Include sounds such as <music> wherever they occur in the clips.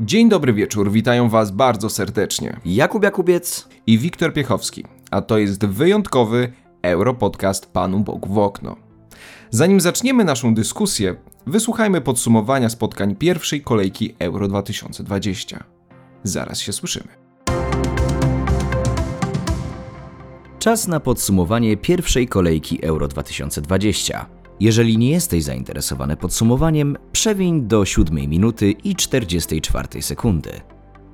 Dzień dobry wieczór, witają Was bardzo serdecznie. Jakub Jakubiec i Wiktor Piechowski, a to jest wyjątkowy Europodcast Panu Bogu w okno. Zanim zaczniemy naszą dyskusję, wysłuchajmy podsumowania spotkań pierwszej kolejki Euro 2020. Zaraz się słyszymy. Czas na podsumowanie pierwszej kolejki Euro 2020. Jeżeli nie jesteś zainteresowany podsumowaniem, przewiń do 7 minuty i 44 sekundy.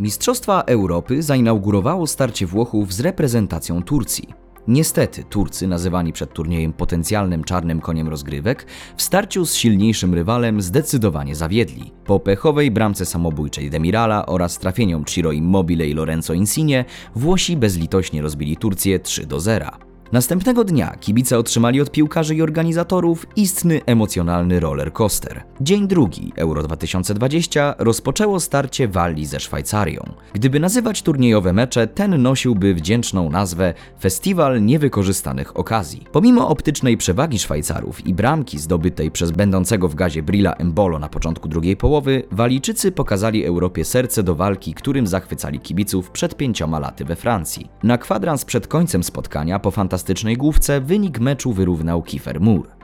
Mistrzostwa Europy zainaugurowało starcie Włochów z reprezentacją Turcji. Niestety, Turcy, nazywani przed turniejem potencjalnym czarnym koniem rozgrywek, w starciu z silniejszym rywalem zdecydowanie zawiedli. Po pechowej bramce samobójczej Demirala oraz trafieniom Ciro Immobile i Lorenzo Insigne, Włosi bezlitośnie rozbili Turcję 3 do 0. Następnego dnia kibice otrzymali od piłkarzy i organizatorów istny emocjonalny roller coaster. Dzień drugi Euro 2020 rozpoczęło starcie Walii ze Szwajcarią. Gdyby nazywać turniejowe mecze, ten nosiłby wdzięczną nazwę Festiwal Niewykorzystanych Okazji. Pomimo optycznej przewagi Szwajcarów i bramki zdobytej przez będącego w gazie Brilla Embolo na początku drugiej połowy, Walijczycy pokazali Europie serce do walki, którym zachwycali kibiców przed pięcioma laty we Francji. Na kwadrans przed końcem spotkania po fantastycznym fantastycznej główce wynik meczu wyrównał Kiefer Moore.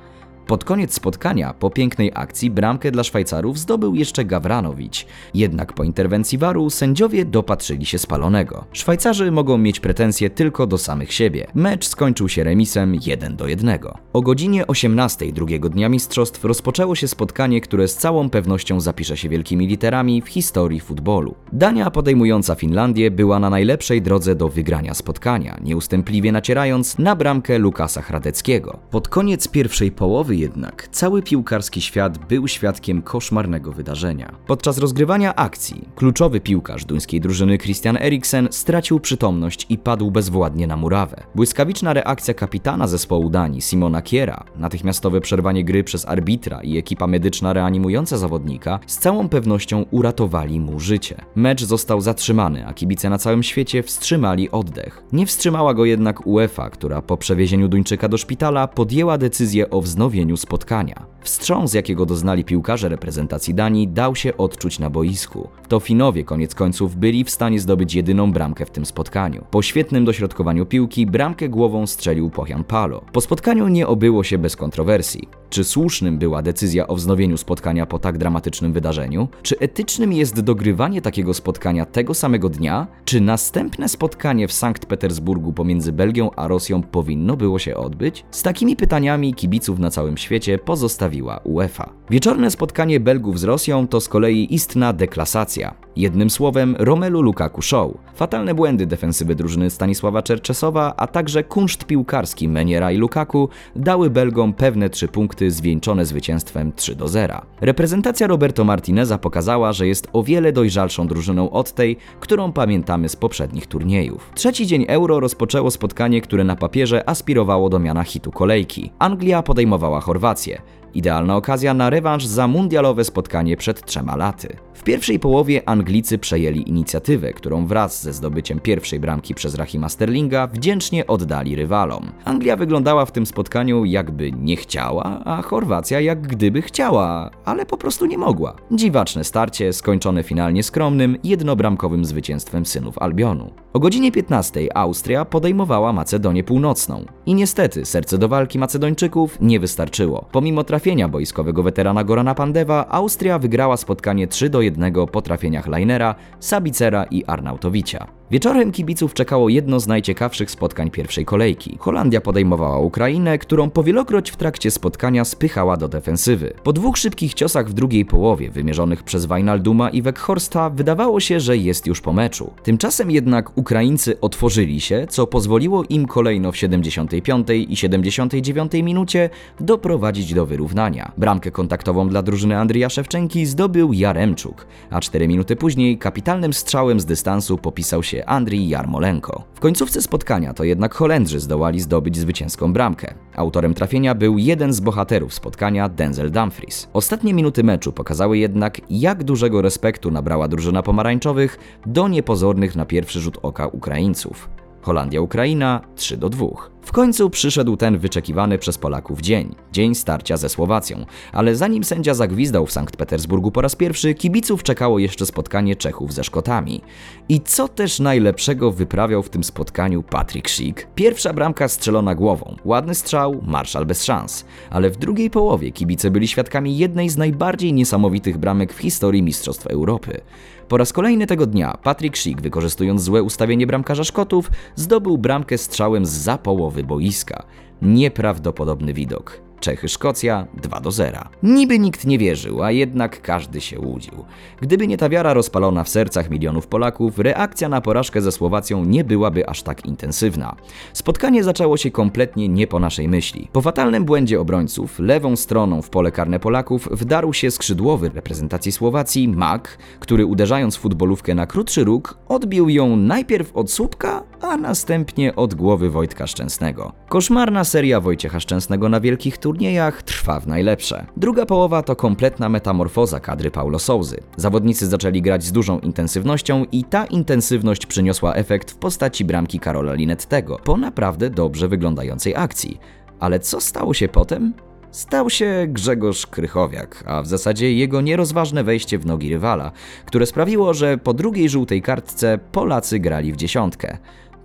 Pod koniec spotkania, po pięknej akcji, bramkę dla Szwajcarów zdobył jeszcze Gawranowicz. Jednak po interwencji waru sędziowie dopatrzyli się spalonego. Szwajcarzy mogą mieć pretensje tylko do samych siebie. Mecz skończył się remisem 1 do 1. O godzinie 18 drugiego dnia mistrzostw rozpoczęło się spotkanie, które z całą pewnością zapisze się wielkimi literami w historii futbolu. Dania podejmująca Finlandię była na najlepszej drodze do wygrania spotkania, nieustępliwie nacierając na bramkę Lukasa Hradeckiego. Pod koniec pierwszej połowy jednak cały piłkarski świat był świadkiem koszmarnego wydarzenia. Podczas rozgrywania akcji kluczowy piłkarz duńskiej drużyny Christian Eriksen stracił przytomność i padł bezwładnie na murawę. Błyskawiczna reakcja kapitana zespołu Danii Simona Kiera, natychmiastowe przerwanie gry przez arbitra i ekipa medyczna reanimująca zawodnika z całą pewnością uratowali mu życie. Mecz został zatrzymany, a kibice na całym świecie wstrzymali oddech. Nie wstrzymała go jednak UEFA, która po przewiezieniu Duńczyka do szpitala podjęła decyzję o wznowieniu spotkania. Wstrząs, jakiego doznali piłkarze reprezentacji Danii, dał się odczuć na boisku. To Finowie koniec końców byli w stanie zdobyć jedyną bramkę w tym spotkaniu. Po świetnym dośrodkowaniu piłki bramkę głową strzelił Pochian Palo. Po spotkaniu nie obyło się bez kontrowersji. Czy słusznym była decyzja o wznowieniu spotkania po tak dramatycznym wydarzeniu? Czy etycznym jest dogrywanie takiego spotkania tego samego dnia? Czy następne spotkanie w Sankt Petersburgu pomiędzy Belgią a Rosją powinno było się odbyć? Z takimi pytaniami kibiców na całym świecie pozostawiła UEFA. Wieczorne spotkanie Belgów z Rosją to z kolei istna deklasacja. Jednym słowem Romelu Lukaku show. Fatalne błędy defensywy drużyny Stanisława Czerczesowa, a także kunszt piłkarski Meniera i Lukaku dały Belgom pewne trzy punkty zwieńczone zwycięstwem 3 do 0. Reprezentacja Roberto Martineza pokazała, że jest o wiele dojrzalszą drużyną od tej, którą pamiętamy z poprzednich turniejów. Trzeci dzień Euro rozpoczęło spotkanie, które na papierze aspirowało do miana hitu kolejki. Anglia podejmowała Chorwację. Idealna okazja na rewanż za mundialowe spotkanie przed trzema laty. W pierwszej połowie Anglicy przejęli inicjatywę, którą wraz ze zdobyciem pierwszej bramki przez Rahima Sterlinga wdzięcznie oddali rywalom. Anglia wyglądała w tym spotkaniu jakby nie chciała, a Chorwacja jak gdyby chciała, ale po prostu nie mogła. Dziwaczne starcie, skończone finalnie skromnym, jednobramkowym zwycięstwem synów Albionu. O godzinie 15 Austria podejmowała Macedonię Północną. I niestety serce do walki Macedończyków nie wystarczyło. Pomimo trafienia boiskowego weterana Gorana Pandewa, Austria wygrała spotkanie 3 do 1 po trafieniach Leinera, Sabicera i Arnautowicza. Wieczorem kibiców czekało jedno z najciekawszych spotkań pierwszej kolejki. Holandia podejmowała Ukrainę, którą powielokroć w trakcie spotkania spychała do defensywy. Po dwóch szybkich ciosach w drugiej połowie, wymierzonych przez Wijnalduma i Weghorsta, wydawało się, że jest już po meczu. Tymczasem jednak Ukraińcy otworzyli się, co pozwoliło im kolejno w 75 i 79 minucie doprowadzić do wyrównania. Bramkę kontaktową dla drużyny Andrija Szewczenki zdobył Jaremczuk, a 4 minuty później kapitalnym strzałem z dystansu popisał się Andrii Jarmolenko. W końcówce spotkania to jednak Holendrzy zdołali zdobyć zwycięską bramkę. Autorem trafienia był jeden z bohaterów spotkania, Denzel Dumfries. Ostatnie minuty meczu pokazały jednak, jak dużego respektu nabrała drużyna pomarańczowych do niepozornych na pierwszy rzut oka Ukraińców. Holandia-Ukraina 3 do 2. W końcu przyszedł ten wyczekiwany przez Polaków dzień dzień starcia ze Słowacją. Ale zanim sędzia zagwizdał w Sankt Petersburgu po raz pierwszy, kibiców czekało jeszcze spotkanie Czechów ze Szkotami. I co też najlepszego wyprawiał w tym spotkaniu Patrick Schick? Pierwsza bramka strzelona głową, ładny strzał, marszal bez szans. Ale w drugiej połowie kibice byli świadkami jednej z najbardziej niesamowitych bramek w historii Mistrzostw Europy. Po raz kolejny tego dnia Patrick Schick, wykorzystując złe ustawienie bramkarza Szkotów, zdobył bramkę strzałem z za połowy boiska. Nieprawdopodobny widok. Czechy-Szkocja 2 do 0. Niby nikt nie wierzył, a jednak każdy się łudził. Gdyby nie ta wiara rozpalona w sercach milionów Polaków, reakcja na porażkę ze Słowacją nie byłaby aż tak intensywna. Spotkanie zaczęło się kompletnie nie po naszej myśli. Po fatalnym błędzie obrońców, lewą stroną w pole karne Polaków wdarł się skrzydłowy reprezentacji Słowacji, Mak, który uderzając futbolówkę na krótszy róg, odbił ją najpierw od słupka, a następnie od głowy Wojtka Szczęsnego. Koszmarna seria Wojciecha Szczęsnego na wielkich turniejach trwa w najlepsze. Druga połowa to kompletna metamorfoza kadry Paulo Souzy. Zawodnicy zaczęli grać z dużą intensywnością i ta intensywność przyniosła efekt w postaci bramki Karola Linettego po naprawdę dobrze wyglądającej akcji. Ale co stało się potem? Stał się Grzegorz Krychowiak, a w zasadzie jego nierozważne wejście w nogi rywala, które sprawiło, że po drugiej żółtej kartce Polacy grali w dziesiątkę.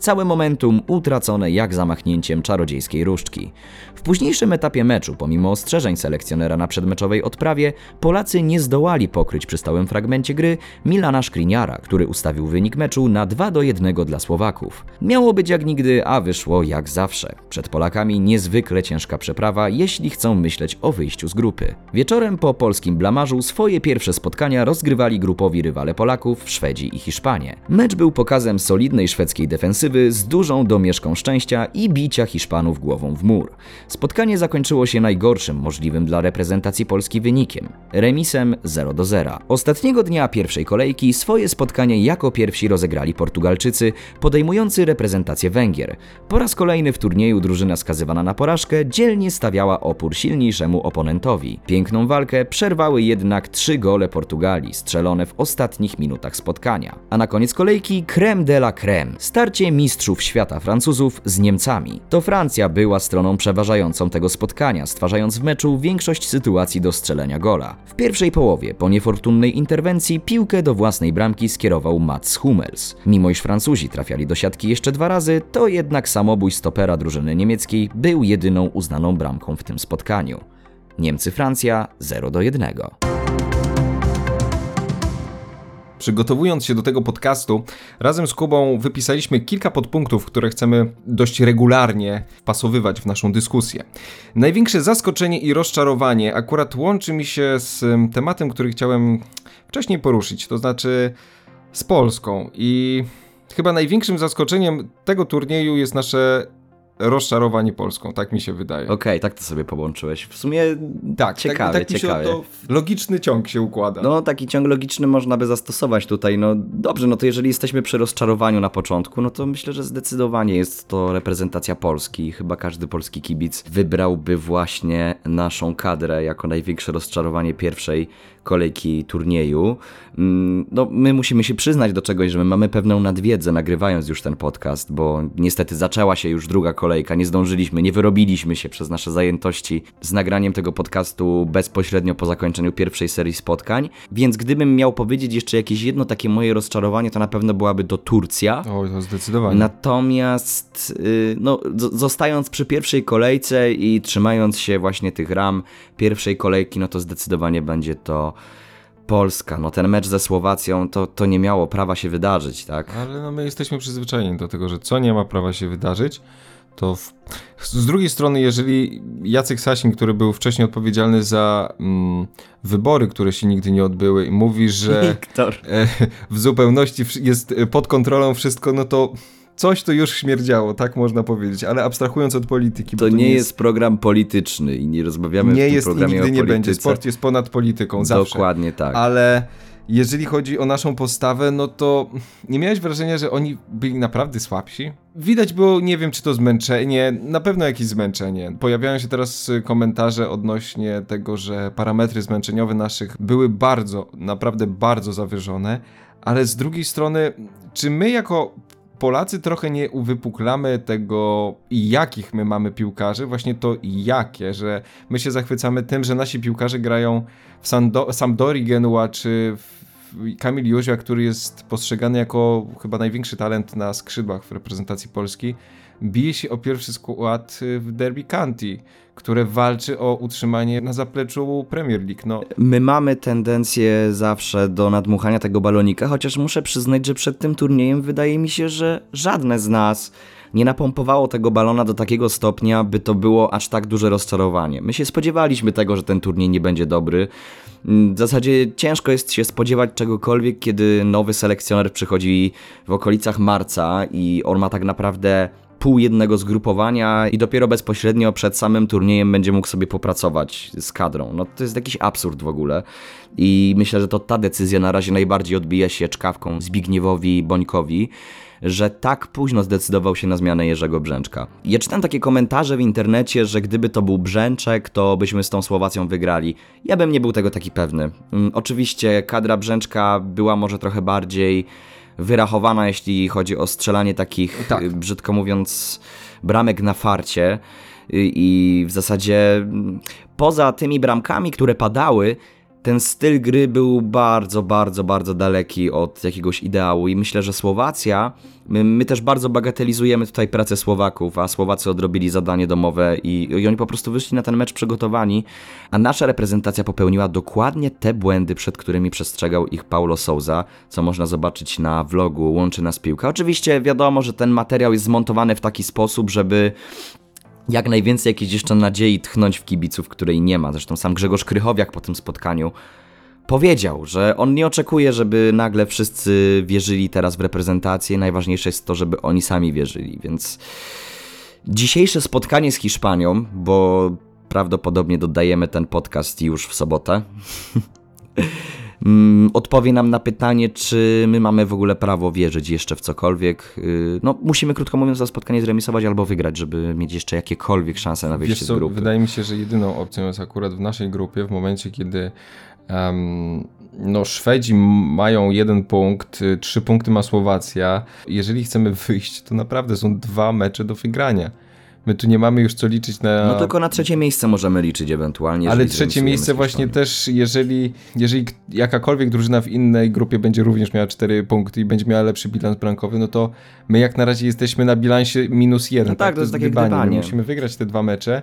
Całe momentum utracone jak zamachnięciem czarodziejskiej różdżki. W późniejszym etapie meczu, pomimo ostrzeżeń selekcjonera na przedmeczowej odprawie, Polacy nie zdołali pokryć przy stałym fragmencie gry Milana Szkliniara, który ustawił wynik meczu na 2 do 1 dla Słowaków. Miało być jak nigdy, a wyszło jak zawsze. Przed Polakami niezwykle ciężka przeprawa, jeśli chcą myśleć o wyjściu z grupy. Wieczorem po polskim blamarzu swoje pierwsze spotkania rozgrywali grupowi rywale Polaków, Szwedzi i Hiszpanie. Mecz był pokazem solidnej szwedzkiej defensywy, z dużą domieszką szczęścia i bicia Hiszpanów głową w mur. Spotkanie zakończyło się najgorszym możliwym dla reprezentacji Polski wynikiem remisem 0 do 0. Ostatniego dnia pierwszej kolejki swoje spotkanie jako pierwsi rozegrali Portugalczycy, podejmujący reprezentację Węgier. Po raz kolejny w turnieju drużyna skazywana na porażkę dzielnie stawiała opór silniejszemu oponentowi. Piękną walkę przerwały jednak trzy gole Portugalii, strzelone w ostatnich minutach spotkania. A na koniec kolejki creme de la creme. Starcie mistrzów świata Francuzów z Niemcami. To Francja była stroną przeważającą tego spotkania, stwarzając w meczu większość sytuacji do strzelenia gola. W pierwszej połowie, po niefortunnej interwencji, piłkę do własnej bramki skierował Mats Hummels. Mimo iż Francuzi trafiali do siatki jeszcze dwa razy, to jednak samobój stopera drużyny niemieckiej był jedyną uznaną bramką w tym spotkaniu. Niemcy-Francja 0 do 1. Przygotowując się do tego podcastu, razem z Kubą wypisaliśmy kilka podpunktów, które chcemy dość regularnie wpasowywać w naszą dyskusję. Największe zaskoczenie i rozczarowanie akurat łączy mi się z tematem, który chciałem wcześniej poruszyć, to znaczy z Polską. I chyba największym zaskoczeniem tego turnieju jest nasze rozczarowanie Polską, tak mi się wydaje. Okej, okay, tak to sobie połączyłeś. W sumie tak, ciekawe, tak, tak to logiczny ciąg się układa. No, taki ciąg logiczny można by zastosować tutaj. No dobrze, no to jeżeli jesteśmy przy rozczarowaniu na początku, no to myślę, że zdecydowanie jest to reprezentacja Polski. Chyba każdy polski kibic wybrałby właśnie naszą kadrę jako największe rozczarowanie pierwszej kolejki turnieju. Mm, no, my musimy się przyznać do czegoś, że my mamy pewną nadwiedzę nagrywając już ten podcast, bo niestety zaczęła się już druga kolejka, nie zdążyliśmy, nie wyrobiliśmy się przez nasze zajętości z nagraniem tego podcastu bezpośrednio po zakończeniu pierwszej serii spotkań, więc gdybym miał powiedzieć jeszcze jakieś jedno takie moje rozczarowanie, to na pewno byłaby to Turcja. O, to zdecydowanie. Natomiast, y, no, zostając przy pierwszej kolejce i trzymając się właśnie tych ram pierwszej kolejki, no to zdecydowanie będzie to Polska, no ten mecz ze Słowacją to, to nie miało prawa się wydarzyć, tak? Ale no my jesteśmy przyzwyczajeni do tego, że co nie ma prawa się wydarzyć, to w... z drugiej strony, jeżeli Jacek Sasin, który był wcześniej odpowiedzialny za mm, wybory, które się nigdy nie odbyły, mówi, że <laughs> e, w zupełności jest pod kontrolą wszystko, no to coś to już śmierdziało, tak można powiedzieć, ale abstrahując od polityki. To, to nie, jest, jest program polityczny i nie rozmawiamy nie w tym jest programie nigdy nie będzie. Sport jest ponad polityką zawsze. Dokładnie tak. Ale jeżeli chodzi o naszą postawę, no to nie miałeś wrażenia, że oni byli naprawdę słabsi? Widać było, nie wiem czy to zmęczenie, na pewno jakieś zmęczenie. Pojawiają się teraz komentarze odnośnie tego, że parametry zmęczeniowe naszych były bardzo, naprawdę bardzo zawyżone, ale z drugiej strony, czy my jako Polacy trochę nie uwypuklamy tego, jakich my mamy piłkarzy, właśnie to jakie, że my się zachwycamy tym, że nasi piłkarze grają w Sando Sampdori Genua czy w Kamil Józia, który jest postrzegany jako chyba największy talent na skrzydłach w reprezentacji Polski, bije się o pierwszy skład w Derby County, które walczy o utrzymanie na zapleczu Premier League. No. My mamy tendencję zawsze do nadmuchania tego balonika, chociaż muszę przyznać, że przed tym turniejem wydaje mi się, że żadne z nas nie napompowało tego balona do takiego stopnia, by to było aż tak duże rozczarowanie. My się spodziewaliśmy tego, że ten turniej nie będzie dobry. W zasadzie ciężko jest się spodziewać czegokolwiek, kiedy nowy selekcjoner przychodzi w okolicach marca i on ma tak naprawdę pół jednego zgrupowania i dopiero bezpośrednio przed samym turniejem będzie mógł sobie popracować z kadrą. No to jest jakiś absurd w ogóle i myślę, że to ta decyzja na razie najbardziej odbija się czkawką Zbigniewowi Bońkowi, że tak późno zdecydował się na zmianę Jerzego Brzęczka. Ja czytam takie komentarze w internecie, że gdyby to był Brzęczek, to byśmy z tą Słowacją wygrali. Ja bym nie był tego taki pewny. Mm, oczywiście kadra Brzęczka była może trochę bardziej wyrachowana, jeśli chodzi o strzelanie takich, tak. brzydko mówiąc, bramek na farcie. I w zasadzie mm, poza tymi bramkami, które padały, ten styl gry był bardzo, bardzo, bardzo daleki od jakiegoś ideału i myślę, że Słowacja, my, my też bardzo bagatelizujemy tutaj pracę Słowaków, a Słowacy odrobili zadanie domowe i, i oni po prostu wyszli na ten mecz przygotowani, a nasza reprezentacja popełniła dokładnie te błędy, przed którymi przestrzegał ich Paulo Souza, co można zobaczyć na vlogu Łączy Nas Piłka. Oczywiście wiadomo, że ten materiał jest zmontowany w taki sposób, żeby jak najwięcej jakiejś jeszcze nadziei tchnąć w kibiców, której nie ma. Zresztą sam Grzegorz Krychowiak po tym spotkaniu powiedział, że on nie oczekuje, żeby nagle wszyscy wierzyli teraz w reprezentację. Najważniejsze jest to, żeby oni sami wierzyli, więc dzisiejsze spotkanie z Hiszpanią, bo prawdopodobnie dodajemy ten podcast już w sobotę. <laughs> Mm, odpowie nam na pytanie, czy my mamy w ogóle prawo wierzyć jeszcze w cokolwiek. Y, no, musimy krótko mówiąc to spotkanie zremisować albo wygrać, żeby mieć jeszcze jakiekolwiek szanse na wyjście co, z grupy. Wydaje mi się, że jedyną opcją jest akurat w naszej grupie w momencie, kiedy um, no, Szwedzi mają jeden punkt, y, trzy punkty ma Słowacja. Jeżeli chcemy wyjść, to naprawdę są dwa mecze do wygrania. My tu nie mamy już co liczyć na. No tylko na trzecie miejsce możemy liczyć ewentualnie. Ale trzecie miejsce właśnie też, jeżeli, jeżeli jakakolwiek drużyna w innej grupie będzie również miała cztery punkty i będzie miała lepszy bilans bramkowy, no to my jak na razie jesteśmy na bilansie minus jeden. No tak, tak, to jest takie gdybanie. My musimy wygrać te dwa mecze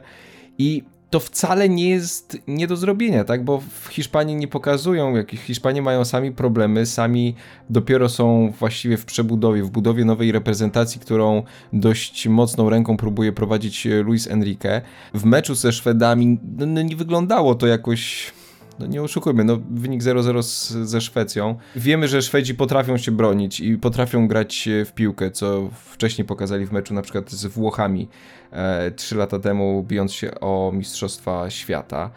i to wcale nie jest nie do zrobienia, tak? Bo w Hiszpanii nie pokazują, jak Hiszpanie mają sami problemy, sami dopiero są właściwie w przebudowie, w budowie nowej reprezentacji, którą dość mocną ręką próbuje prowadzić Luis Enrique. W meczu ze Szwedami no, no nie wyglądało to jakoś no nie oszukujmy, no wynik 0-0 ze Szwecją. Wiemy, że Szwedzi potrafią się bronić i potrafią grać w piłkę, co wcześniej pokazali w meczu na przykład z Włochami e, 3 lata temu, bijąc się o Mistrzostwa Świata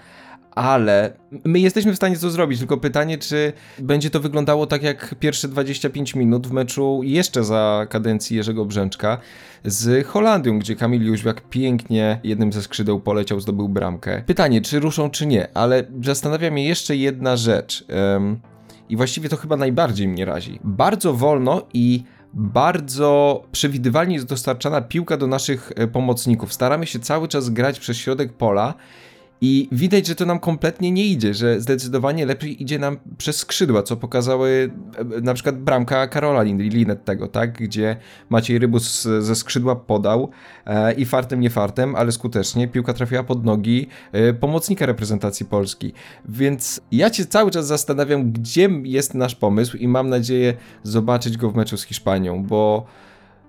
ale my jesteśmy w stanie to zrobić, tylko pytanie, czy będzie to wyglądało tak jak pierwsze 25 minut w meczu jeszcze za kadencji Jerzego Brzęczka z Holandią, gdzie Kamil Jóźwiak pięknie jednym ze skrzydeł poleciał, zdobył bramkę. Pytanie, czy ruszą, czy nie, ale zastanawia mnie jeszcze jedna rzecz um, i właściwie to chyba najbardziej mnie razi. Bardzo wolno i bardzo przewidywalnie jest dostarczana piłka do naszych e, pomocników. Staramy się cały czas grać przez środek pola i widać, że to nam kompletnie nie idzie, że zdecydowanie lepiej idzie nam przez skrzydła, co pokazały e, na przykład bramka Karola Linet tego, tak? Gdzie Maciej Rybus ze skrzydła podał e, i fartem, nie fartem, ale skutecznie piłka trafiła pod nogi e, pomocnika reprezentacji Polski. Więc ja cię cały czas zastanawiam, gdzie jest nasz pomysł i mam nadzieję zobaczyć go w meczu z Hiszpanią, bo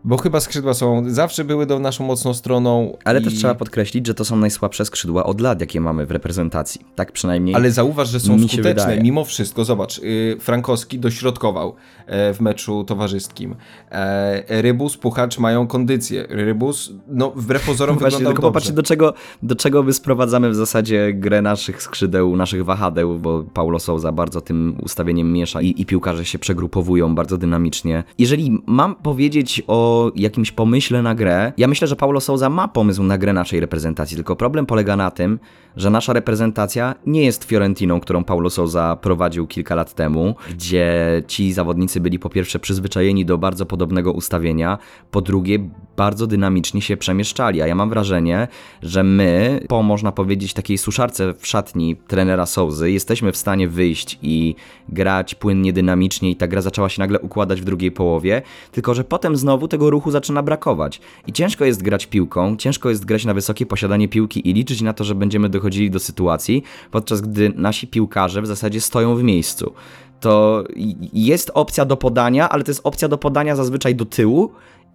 bo chyba skrzydła są, zawsze były do naszą mocną stroną. Ale i... też trzeba podkreślić, że to są najsłabsze skrzydła od lat, jakie mamy w reprezentacji. Tak przynajmniej. Ale zauważ, że są skuteczne mimo wszystko. Zobacz, yy, Frankowski dośrodkował e, w meczu towarzyskim. E, Rybus, Puchacz mają kondycję. Rybus, no wbrew pozorom <laughs> Właśnie, wyglądał tylko popatrzcie, do czego, do czego my sprowadzamy w zasadzie grę naszych skrzydeł, naszych wahadeł, bo Paulo Souza bardzo tym ustawieniem miesza i, i piłkarze się przegrupowują bardzo dynamicznie. Jeżeli mam powiedzieć o jakimś pomyśle na grę. Ja myślę, że Paulo Souza ma pomysł na grę naszej reprezentacji, tylko problem polega na tym, że nasza reprezentacja nie jest Fiorentiną, którą Paulo Souza prowadził kilka lat temu, gdzie ci zawodnicy byli po pierwsze przyzwyczajeni do bardzo podobnego ustawienia, po drugie bardzo dynamicznie się przemieszczali, a ja mam wrażenie, że my po można powiedzieć takiej suszarce w szatni trenera Souzy jesteśmy w stanie wyjść i grać płynnie, dynamicznie i ta gra zaczęła się nagle układać w drugiej połowie, tylko że potem znowu tego ruchu zaczyna brakować. I ciężko jest grać piłką, ciężko jest grać na wysokie posiadanie piłki i liczyć na to, że będziemy dochodzili do sytuacji, podczas gdy nasi piłkarze w zasadzie stoją w miejscu. To jest opcja do podania, ale to jest opcja do podania zazwyczaj do tyłu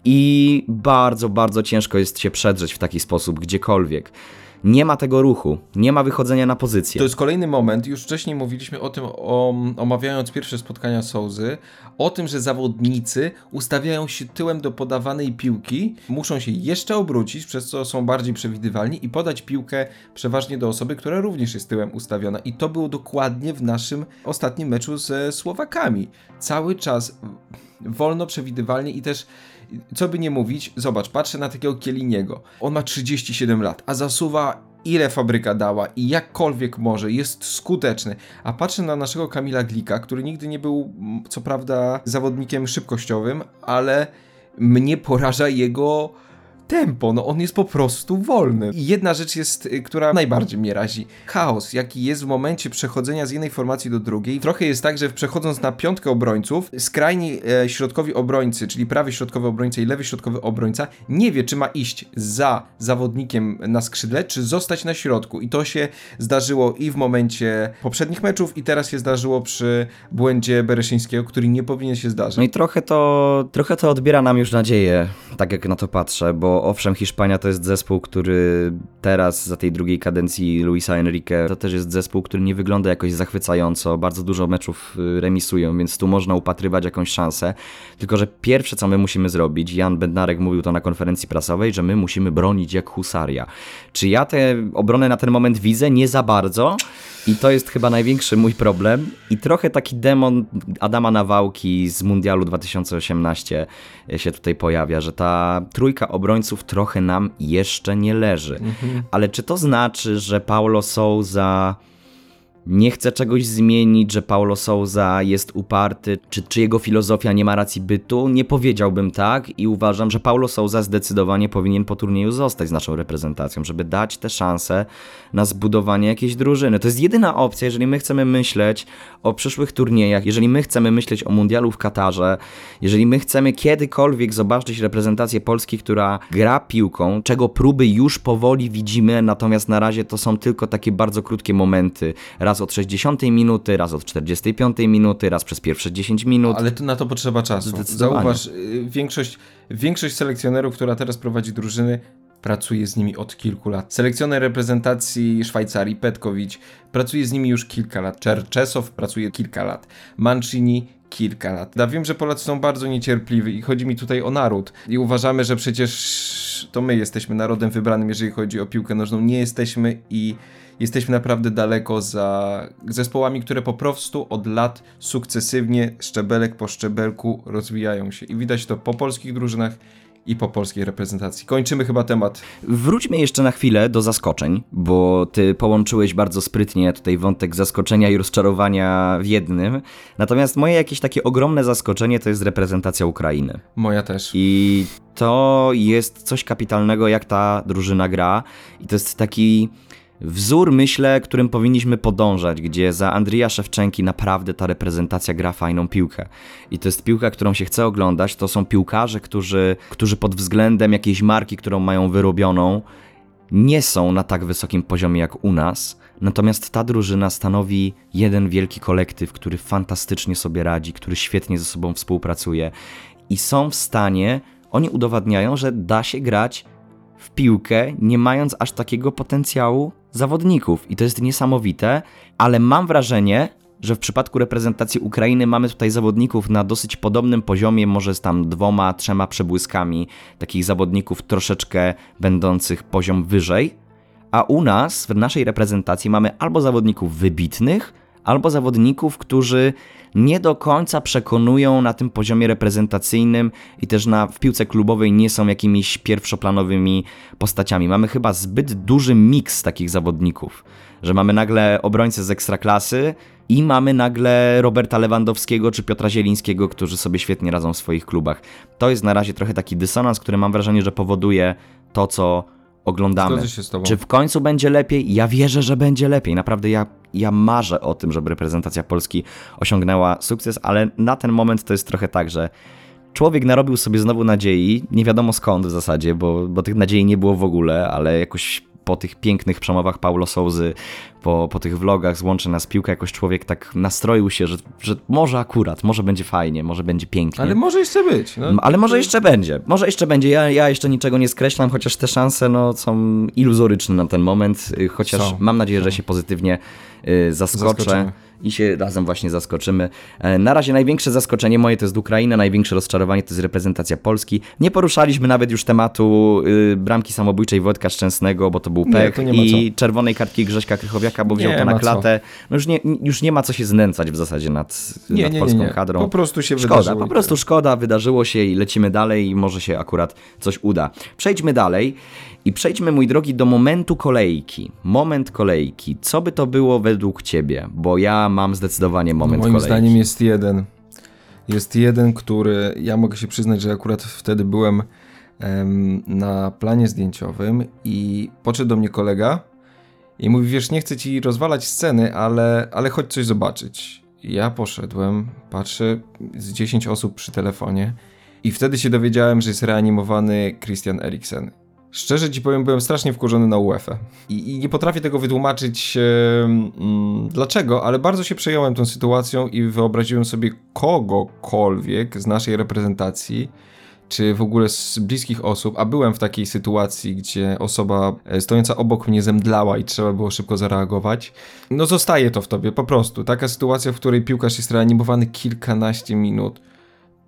i bardzo, bardzo ciężko jest się przedrzeć w taki sposób gdziekolwiek nie ma tego ruchu, nie ma wychodzenia na pozycję. To jest kolejny moment, już wcześniej mówiliśmy o tym, o, omawiając pierwsze spotkania Souzy, o tym, że zawodnicy ustawiają się tyłem do podawanej piłki, muszą się jeszcze obrócić, przez co są bardziej przewidywalni i podać piłkę przeważnie do osoby, która również jest tyłem ustawiona. I to było dokładnie w naszym ostatnim meczu ze Słowakami. Cały czas wolno, przewidywalnie i też co by nie mówić, zobacz, patrzę na takiego Kieliniego. On ma 37 lat, a zasuwa ile fabryka dała i jakkolwiek może, jest skuteczny. A patrzę na naszego Kamila Glika, który nigdy nie był, co prawda, zawodnikiem szybkościowym, ale mnie poraża jego tempo, no on jest po prostu wolny. I jedna rzecz jest, y, która najbardziej mnie razi. Chaos, jaki jest w momencie przechodzenia z jednej formacji do drugiej. Trochę jest tak, że przechodząc na piątkę obrońców, skrajni e, środkowi obrońcy, czyli prawy środkowy obrońca i lewy środkowy obrońca, nie wie, czy ma iść za zawodnikiem na skrzydle, czy zostać na środku. I to się zdarzyło i w momencie poprzednich meczów, i teraz się zdarzyło przy błędzie Bereszyńskiego, który nie powinien się zdarzyć. No i trochę to, trochę to odbiera nam już nadzieję, tak jak na to patrzę, bo owszem, Hiszpania to jest zespół, który teraz za tej drugiej kadencji Luisa Enrique to też jest zespół, który nie wygląda jakoś zachwycająco. Bardzo dużo meczów y, remisują, więc tu można upatrywać jakąś szansę. Tylko, że pierwsze co my musimy zrobić, Jan Bednarek mówił to na konferencji prasowej, że my musimy bronić jak husaria. Czy ja tę obronę na ten moment widzę? Nie za bardzo. I to jest chyba największy mój problem. I trochę taki demon Adama Nawałki z Mundialu 2018 się tutaj pojawia, że ta trójka obrońców trochę nam jeszcze nie leży. Mhm. Ale czy to znaczy, że Paulo Souza nie chce czegoś zmienić, że Paulo Souza jest uparty, czy, czy jego filozofia nie ma racji bytu, nie powiedziałbym tak i uważam, że Paulo Souza zdecydowanie powinien po turnieju zostać z naszą reprezentacją, żeby dać tę szansę na zbudowanie jakiejś drużyny. To jest jedyna opcja, jeżeli my chcemy myśleć o przyszłych turniejach, jeżeli my chcemy myśleć o mundialu w Katarze, jeżeli my chcemy kiedykolwiek zobaczyć reprezentację Polski, która gra piłką, czego próby już powoli widzimy, natomiast na razie to są tylko takie bardzo krótkie momenty. Raz od 60 minuty, raz od 45 minuty, raz przez pierwsze 10 minut. Ale to na to potrzeba czasu. Zauważ, y, większość, większość selekcjonerów, która teraz prowadzi drużyny, pracuje z nimi od kilku lat. Selekcjoner reprezentacji Szwajcarii, Petkowicz, pracuje z nimi już kilka lat. Czerczesow pracuje kilka lat. Mancini kilka lat. Ja wiem, że Polacy są bardzo niecierpliwi i chodzi mi tutaj o naród. I uważamy, że przecież to my jesteśmy narodem wybranym, jeżeli chodzi o piłkę nożną. Nie jesteśmy i jesteśmy naprawdę daleko za zespołami, które po prostu od lat sukcesywnie, szczebelek po szczebelku rozwijają się. I widać to po polskich drużynach i po polskiej reprezentacji. Kończymy chyba temat. Wróćmy jeszcze na chwilę do zaskoczeń, bo ty połączyłeś bardzo sprytnie tutaj wątek zaskoczenia i rozczarowania w jednym. Natomiast moje jakieś takie ogromne zaskoczenie to jest reprezentacja Ukrainy. Moja też. I to jest coś kapitalnego, jak ta drużyna gra. I to jest taki wzór, myślę, którym powinniśmy podążać, gdzie za Andrija Szewczenki naprawdę ta reprezentacja gra fajną piłkę. I to jest piłka, którą się chce oglądać. To są piłkarze, którzy, którzy pod względem jakiejś marki, którą mają wyrobioną, nie są na tak wysokim poziomie jak u nas. Natomiast ta drużyna stanowi jeden wielki kolektyw, który fantastycznie sobie radzi, który świetnie ze sobą współpracuje i są w stanie, oni udowadniają, że da się grać piłkę, nie mając aż takiego potencjału zawodników. I to jest niesamowite, ale mam wrażenie, że w przypadku reprezentacji Ukrainy mamy tutaj zawodników na dosyć podobnym poziomie, może z tam dwoma, trzema przebłyskami, takich zawodników troszeczkę będących poziom wyżej. A u nas, w naszej reprezentacji, mamy albo zawodników wybitnych, albo zawodników, którzy nie do końca przekonują na tym poziomie reprezentacyjnym i też na, w piłce klubowej nie są jakimiś pierwszoplanowymi postaciami. Mamy chyba zbyt duży miks takich zawodników, że mamy nagle obrońcę z ekstraklasy i mamy nagle Roberta Lewandowskiego czy Piotra Zielińskiego, którzy sobie świetnie radzą w swoich klubach. To jest na razie trochę taki dysonans, który mam wrażenie, że powoduje to, co oglądamy. Czy w końcu będzie lepiej? Ja wierzę, że będzie lepiej. Naprawdę ja, ja marzę o tym, żeby reprezentacja Polski osiągnęła sukces, ale na ten moment to jest trochę tak, że człowiek narobił sobie znowu nadziei, nie wiadomo skąd w zasadzie, bo, bo tych nadziei nie było w ogóle, ale jakoś po tych pięknych przemowach Paulo Souzy, po, po tych vlogach z Łączy Nas Piłka, jakoś człowiek tak nastroił się, że, że może akurat, może będzie fajnie, może będzie pięknie. Ale może jeszcze być. No. Ale może jeszcze będzie, może jeszcze będzie. Ja, ja jeszcze niczego nie skreślam, chociaż te szanse no, są iluzoryczne na ten moment, y, chociaż Są, mam nadzieję, że się pozytywnie y, zaskoczę. Zaskoczymy. I się razem właśnie zaskoczymy. E, Na razie największe zaskoczenie moje to jest Ukraina, największe rozczarowanie to jest reprezentacja Polski. Nie poruszaliśmy nawet już tematu y, bramki samobójczej Wojtka Szczęsnego, bo to był Nie, pech to nie i czerwonej kartki Grześka Krychowiaka, bo wziął Nie to na klatę. No już nie, już nie ma co się znęcać w zasadzie nad, nie, nad nie, polską nie. kadrą. Po prostu się Szkoda, wydarzyło. po prostu szkoda, wydarzyło się i lecimy dalej i może się akurat coś uda. Przejdźmy dalej i przejdźmy, mój drogi, do momentu kolejki. Moment kolejki. Co by to było według ciebie? Bo ja mam zdecydowanie moment Moim kolejki. zdaniem jest jeden. Jest jeden, który ja mogę się przyznać, że akurat wtedy byłem em, na planie zdjęciowym i podszedł do mnie kolega i mówi, wiesz, nie chcę ci rozwalać sceny, ale, ale chodź coś zobaczyć. I Ja poszedłem, patrzę, z 10 osób przy telefonie i wtedy się dowiedziałem, że jest reanimowany Christian Eriksen. Szczerze ci powiem, byłem strasznie wkurzony na UEFA. I, i nie potrafię tego wytłumaczyć em, mm, dlaczego, ale bardzo się przejąłem tą sytuacją i wyobraziłem sobie kogokolwiek z naszej reprezentacji, czy w ogóle z bliskich osób, a byłem w takiej sytuacji, gdzie osoba e, stojąca obok mnie zemdlała i trzeba było szybko zareagować. No zostaje to w tobie, po prostu. Taka sytuacja, w której piłkarz jest reanimowany kilkanaście minut.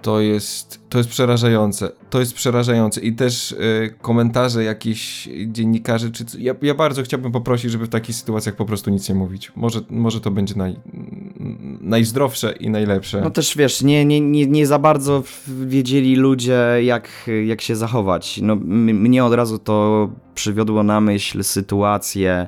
To jest, to jest przerażające. To jest przerażające. I też e, komentarze jakichś dziennikarzy, czy ja, ja bardzo chciałbym poprosić, żeby w takich sytuacjach po prostu nic nie mówić. Może, może to będzie naj, najzdrowsze i najlepsze. No też wiesz, nie, nie, nie, nie za bardzo wiedzieli ludzie, jak, jak się zachować. No, mnie od razu to przywiodło na myśl sytuację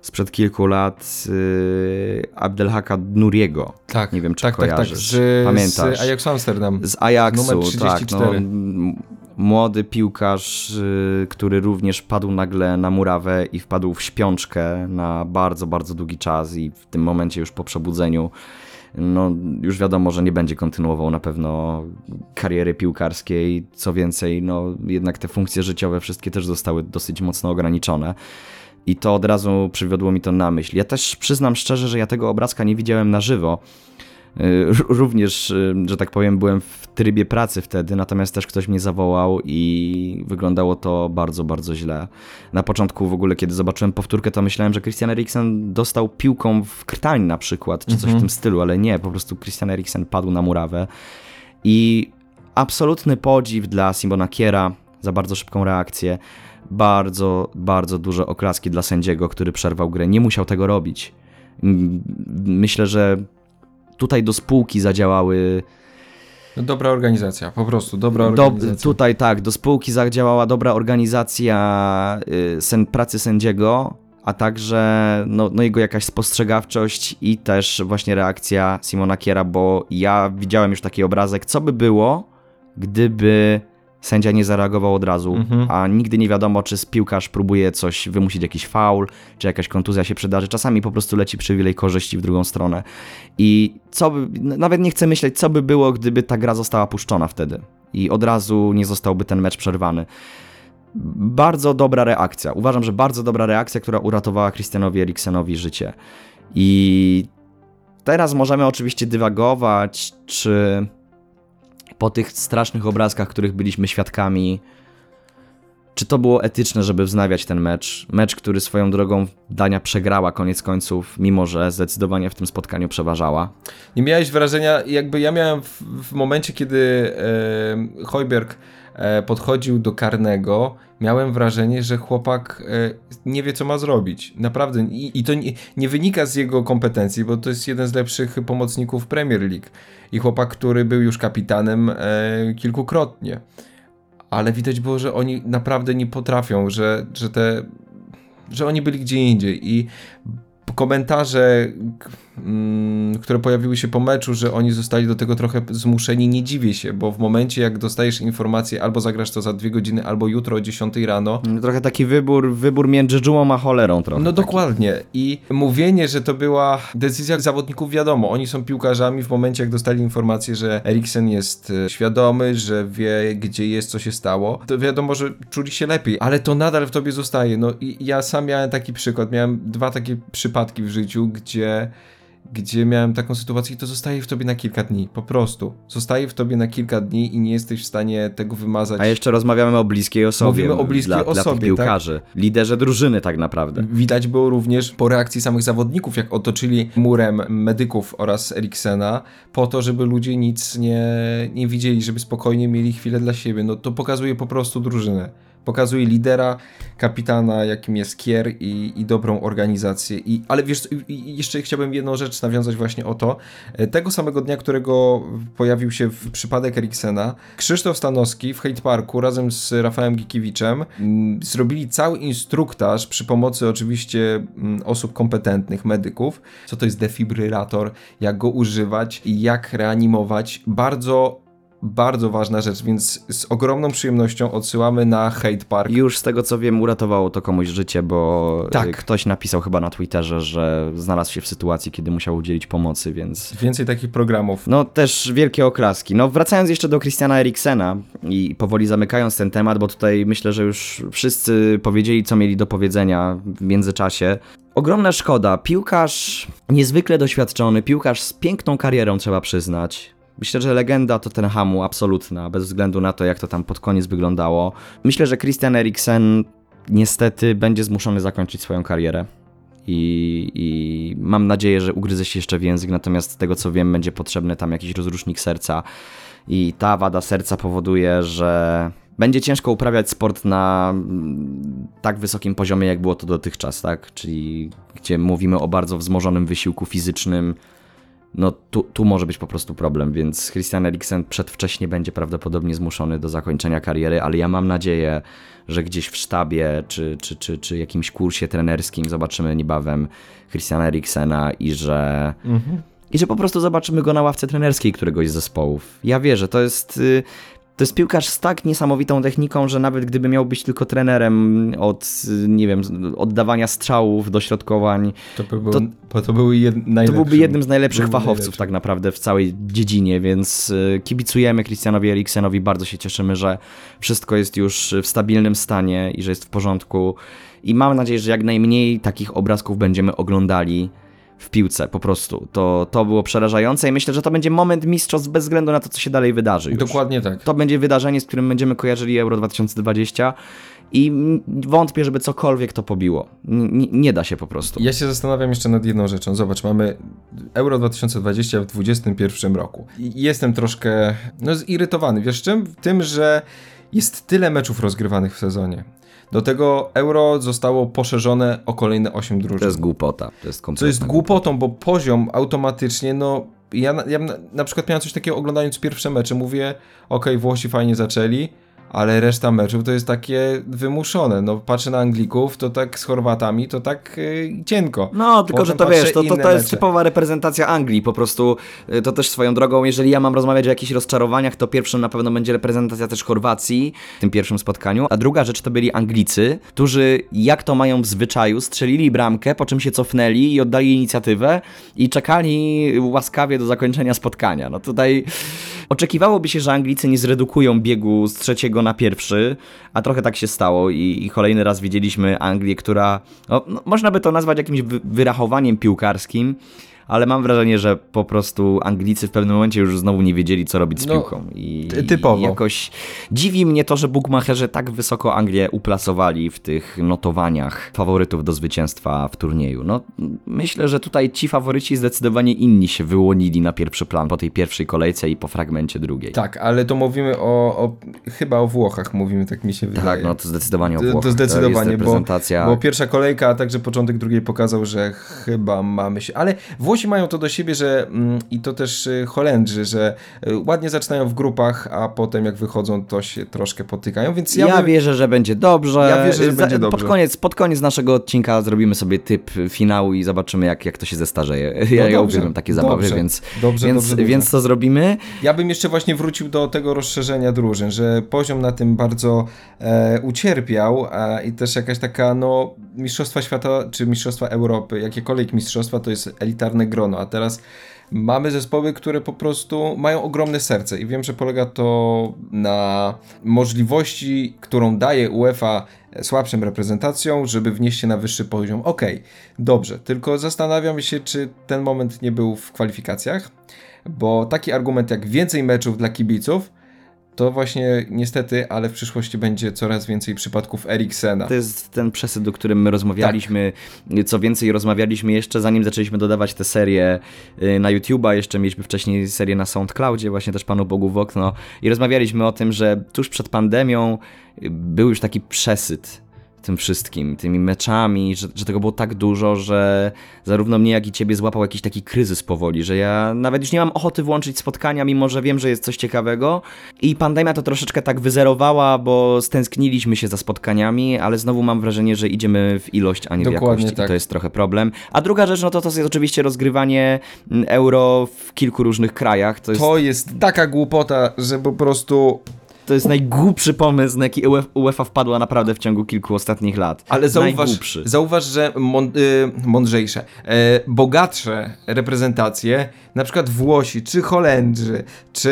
sprzed kilku lat yy, Abdelhaka Nuriego. tak, nie wiem, czy tak, tak, tak. kojarzysz. Z, Pamiętasz? z Ajaxu Amsterdam. Z Ajaxu, tak. 34. No, młody piłkarz, y, który również padł nagle na murawę i wpadł w śpiączkę na bardzo, bardzo długi czas i w tym momencie już po przebudzeniu no, już wiadomo, że nie będzie kontynuował na pewno kariery piłkarskiej. Co więcej, no, jednak te funkcje życiowe wszystkie też zostały dosyć mocno ograniczone. I to od razu przywiodło mi to na myśl. Ja też przyznam szczerze, że ja tego obrazka nie widziałem na żywo. Y, Również, y, że tak powiem, byłem w trybie pracy wtedy, natomiast też ktoś mnie zawołał i wyglądało to bardzo, bardzo źle. Na początku w ogóle, kiedy zobaczyłem powtórkę, to myślałem, że Christian Eriksen dostał piłką w krtań na przykład, czy coś w tym stylu, ale nie, po prostu Christian Eriksen padł na murawę. I absolutny podziw dla Simona Kiera za bardzo szybką reakcję. Bardzo, bardzo duże oklaski dla sędziego, który przerwał grę. Nie musiał tego robić. Myślę, że tutaj do spółki zadziałały. No, dobra organizacja, po prostu, dobra Do, organizacja. tutaj tak, do spółki zadziałała dobra organizacja y, sen, pracy sędziego, a także no, no jego jakaś spostrzegawczość i też właśnie reakcja Simona Kiera, bo ja widziałem już taki obrazek, co by było, gdyby sędzia nie zareagował od razu, Mhm. a nigdy nie wiadomo, czy piłkarz próbuje coś wymusić, jakiś faul, czy jakaś kontuzja się przydarzy. Czasami po prostu leci przywilej korzyści w drugą stronę. I co by, nawet nie chcę myśleć, co by było, gdyby ta gra została puszczona wtedy i od razu nie zostałby ten mecz przerwany. Bardzo dobra reakcja. Uważam, że bardzo dobra reakcja, która uratowała Christianowi Eriksenowi życie. I teraz możemy oczywiście dywagować, czy po tych strasznych obrazkach, których byliśmy świadkami, czy to było etyczne, żeby wznawiać ten mecz? Mecz, który swoją drogą Dania przegrała koniec końców, mimo że zdecydowanie w tym spotkaniu przeważała. Nie miałeś wrażenia, jakby ja miałem w, w momencie, kiedy e, e, podchodził do karnego, miałem wrażenie, że chłopak e, nie wie, co ma zrobić. Naprawdę. I, i to nie, nie, wynika z jego kompetencji, bo to jest jeden z lepszych pomocników Premier League. I chłopak, który był już kapitanem e, kilkukrotnie. Ale widać było, że oni naprawdę nie potrafią, że, że te. że oni byli gdzie indziej. I komentarze, mm, które pojawiły się po meczu, że oni zostali do tego trochę zmuszeni, nie dziwię się, bo w momencie jak dostajesz informację, albo zagrasz to za dwie godziny, albo jutro o 10 rano. No, trochę taki wybór, wybór między dżumą a cholerą trochę. No taki. dokładnie. I mówienie, że to była decyzja zawodników, wiadomo, oni są piłkarzami w momencie jak dostali informację, że Eriksen jest e, świadomy, że wie gdzie jest, co się stało, to wiadomo, że czuli się lepiej, ale to nadal w tobie zostaje. No i ja sam miałem taki przykład, miałem dwa takie przypadki przypadki w życiu, gdzie, gdzie miałem taką sytuację i to zostaje w tobie na kilka dni, po prostu. Zostaje w tobie na kilka dni i nie jesteś w stanie tego wymazać. A jeszcze rozmawiamy o bliskiej osobie. Mówimy o bliskiej dla, osobie, dla tych piłkarzy, tak? liderze drużyny tak naprawdę. Widać było również po reakcji samych zawodników, jak otoczyli murem medyków oraz Eriksena, po to, żeby ludzie nic nie, nie widzieli, żeby spokojnie mieli chwilę dla siebie. No to pokazuje po prostu drużynę. Pokazuje lidera, kapitana, jakim jest Kier i, i dobrą organizację. I, ale wiesz, jeszcze chciałbym jedną rzecz nawiązać właśnie o to. E, tego samego dnia, którego pojawił się przypadek Eriksena, Krzysztof Stanowski w Hate Parku razem z Rafałem Gikiewiczem mm, zrobili cały instruktaż przy pomocy oczywiście mm, osób kompetentnych, medyków, co to jest defibrylator, jak go używać i jak reanimować. Bardzo bardzo ważna rzecz, więc z ogromną przyjemnością odsyłamy na Hate Park. Już z tego co wiem, uratowało to komuś życie, bo tak. ktoś napisał chyba na Twitterze, że znalazł się w sytuacji, kiedy musiał udzielić pomocy, więc. Więcej takich programów. No też wielkie oklaski. No wracając jeszcze do Christiana Eriksena i powoli zamykając ten temat, bo tutaj myślę, że już wszyscy powiedzieli, co mieli do powiedzenia w międzyczasie. Ogromna szkoda. Piłkarz niezwykle doświadczony, piłkarz z piękną karierą, trzeba przyznać Myślę, że legenda Tottenhamu absolutna, bez względu na to, jak to tam pod koniec wyglądało. Myślę, że Christian Eriksen niestety będzie zmuszony zakończyć swoją karierę. I, I, mam nadzieję, że ugryzę się jeszcze w język, natomiast z tego co wiem, będzie potrzebny tam jakiś rozrusznik serca. I ta wada serca powoduje, że będzie ciężko uprawiać sport na mm, tak wysokim poziomie, jak było to dotychczas, tak? Czyli gdzie mówimy o bardzo wzmożonym wysiłku fizycznym, no tu, tu może być po prostu problem, więc Christian Eriksen przedwcześnie będzie prawdopodobnie zmuszony do zakończenia kariery, ale ja mam nadzieję, że gdzieś w sztabie czy, czy, czy, czy jakimś kursie trenerskim zobaczymy niebawem Christiana Eriksena i że... Mhm. I że po prostu zobaczymy go na ławce trenerskiej któregoś z zespołów. Ja wierzę, to jest y, to jest piłkarz z tak niesamowitą techniką, że nawet gdyby miał być tylko trenerem od, nie wiem, oddawania strzałów, dośrodkowań, to, by był, to, to, jed, to byłby jednym z najlepszych fachowców najlepszy. tak naprawdę w całej dziedzinie, więc y, kibicujemy Christianowi Eriksenowi, bardzo się cieszymy, że wszystko jest już w stabilnym stanie i że jest w porządku i mam nadzieję, że jak najmniej takich obrazków będziemy oglądali w piłce po prostu. To, to było przerażające i myślę, że to będzie moment mistrzostw bez względu na to, co się dalej wydarzy. Już. Dokładnie tak. To będzie wydarzenie, z którym będziemy kojarzyli Euro 2020 i wątpię, żeby cokolwiek to pobiło. N nie da się po prostu. Ja się zastanawiam jeszcze nad jedną rzeczą. Zobacz, mamy Euro 2020 w 2021 roku. I jestem troszkę no, zirytowany. Wiesz czym? Tym, że jest tyle meczów rozgrywanych w sezonie. Do tego euro zostało poszerzone o kolejne 8 drużyn. To jest głupota. To jest, to jest głupotą, bo poziom automatycznie, no ja, ja na, na przykład miałem coś takiego oglądając pierwsze mecze, mówię, ok, Włosi fajnie zaczęli, ale reszta meczów to jest takie wymuszone. No patrzę na Anglików, to tak z Chorwatami, to tak yy, cienko. No, tylko Potem że to wiesz, to, to, to jest mecze. typowa reprezentacja Anglii, po prostu yy, to też swoją drogą, jeżeli ja mam rozmawiać o jakichś rozczarowaniach, to pierwszym na pewno będzie reprezentacja też Chorwacji w tym pierwszym spotkaniu, a druga rzecz to byli Anglicy, którzy jak to mają w zwyczaju, strzelili bramkę, po czym się cofnęli i oddali inicjatywę i czekali łaskawie do zakończenia spotkania. No tutaj oczekiwałoby się, że Anglicy nie zredukują biegu z trzeciego na pierwszy, a trochę tak się stało i, i kolejny raz widzieliśmy Anglię, która, no, no, można by to nazwać jakimś wyrachowaniem piłkarskim, ale mam wrażenie, że po prostu Anglicy w pewnym momencie już znowu nie wiedzieli, co robić z No, piłką. I, ty- typowo. I jakoś dziwi mnie to, że bookmacherzy tak wysoko Anglię uplasowali w tych notowaniach faworytów do zwycięstwa w turnieju. No, myślę, że tutaj ci faworyci zdecydowanie inni się wyłonili na pierwszy plan po tej pierwszej kolejce i po fragmencie drugiej. Tak, ale to mówimy o, o chyba o Włochach mówimy, tak mi się wydaje. Tak, no to zdecydowanie o To- Włochach. To zdecydowanie, jest bo, bo pierwsza kolejka, a także początek drugiej pokazał, że chyba mamy się. Ale Włosi mają to do siebie, że mm, i to też y, Holendrzy, że y, ładnie zaczynają w grupach, a potem jak wychodzą, to się troszkę potykają, więc ja, Ja, bym- wierzę, że będzie dobrze. Ja wierzę, że będzie Pod dobrze. koniec, pod koniec naszego odcinka zrobimy sobie typ finału i zobaczymy, jak, jak to się zestarzeje. Ja, <laughs> ja dobrze, uwielbiam takie zabawy, dobrze, więc, dobrze, więc, dobrze. więc to zrobimy. Ja bym jeszcze właśnie wrócił do tego rozszerzenia drużyn, że poziom na tym bardzo e, ucierpiał e, i też jakaś taka, no, Mistrzostwa Świata czy Mistrzostwa Europy, jakiekolwiek mistrzostwa to jest elitarne grono, a teraz mamy zespoły, które po prostu mają ogromne serce i wiem, że polega to na możliwości, którą daje UEFA słabszym reprezentacjom, żeby wnieść się na wyższy poziom. Okej, dobrze, tylko zastanawiam się, czy ten moment nie był w kwalifikacjach, bo taki argument jak więcej meczów dla kibiców, to właśnie niestety, ale w przyszłości będzie coraz więcej przypadków Eriksena. To jest ten przesył, o którym my rozmawialiśmy. Co więcej, rozmawialiśmy jeszcze zanim zaczęliśmy dodawać te serie y, na YouTube'a. Jeszcze mieliśmy wcześniej serię na SoundCloudzie, właśnie też Panu Bogu w okno. I rozmawialiśmy o tym, że tuż przed pandemią y, był już taki przesyt tym wszystkim, tymi meczami, że, że tego było tak dużo, że zarówno mnie, jak i ciebie złapał jakiś taki kryzys powoli, że ja nawet już nie mam ochoty włączyć spotkania, mimo że wiem, że jest coś ciekawego. I pandemia to troszeczkę tak wyzerowała, bo stęskniliśmy się za spotkaniami, ale znowu mam wrażenie, że idziemy w ilość, a nie w Dokładnie jakość. tak. I to jest trochę problem. A druga rzecz, no to to jest oczywiście rozgrywanie mm, euro w kilku różnych krajach. To jest, To jest taka głupota, że po prostu. To jest najgłupszy pomysł, na jaki UEF- UEFA wpadła naprawdę w ciągu kilku ostatnich lat. Ale zauważ, zauważ że y, mądrzejsze, e, bogatsze reprezentacje, na przykład Włosi, czy Holendrzy, czy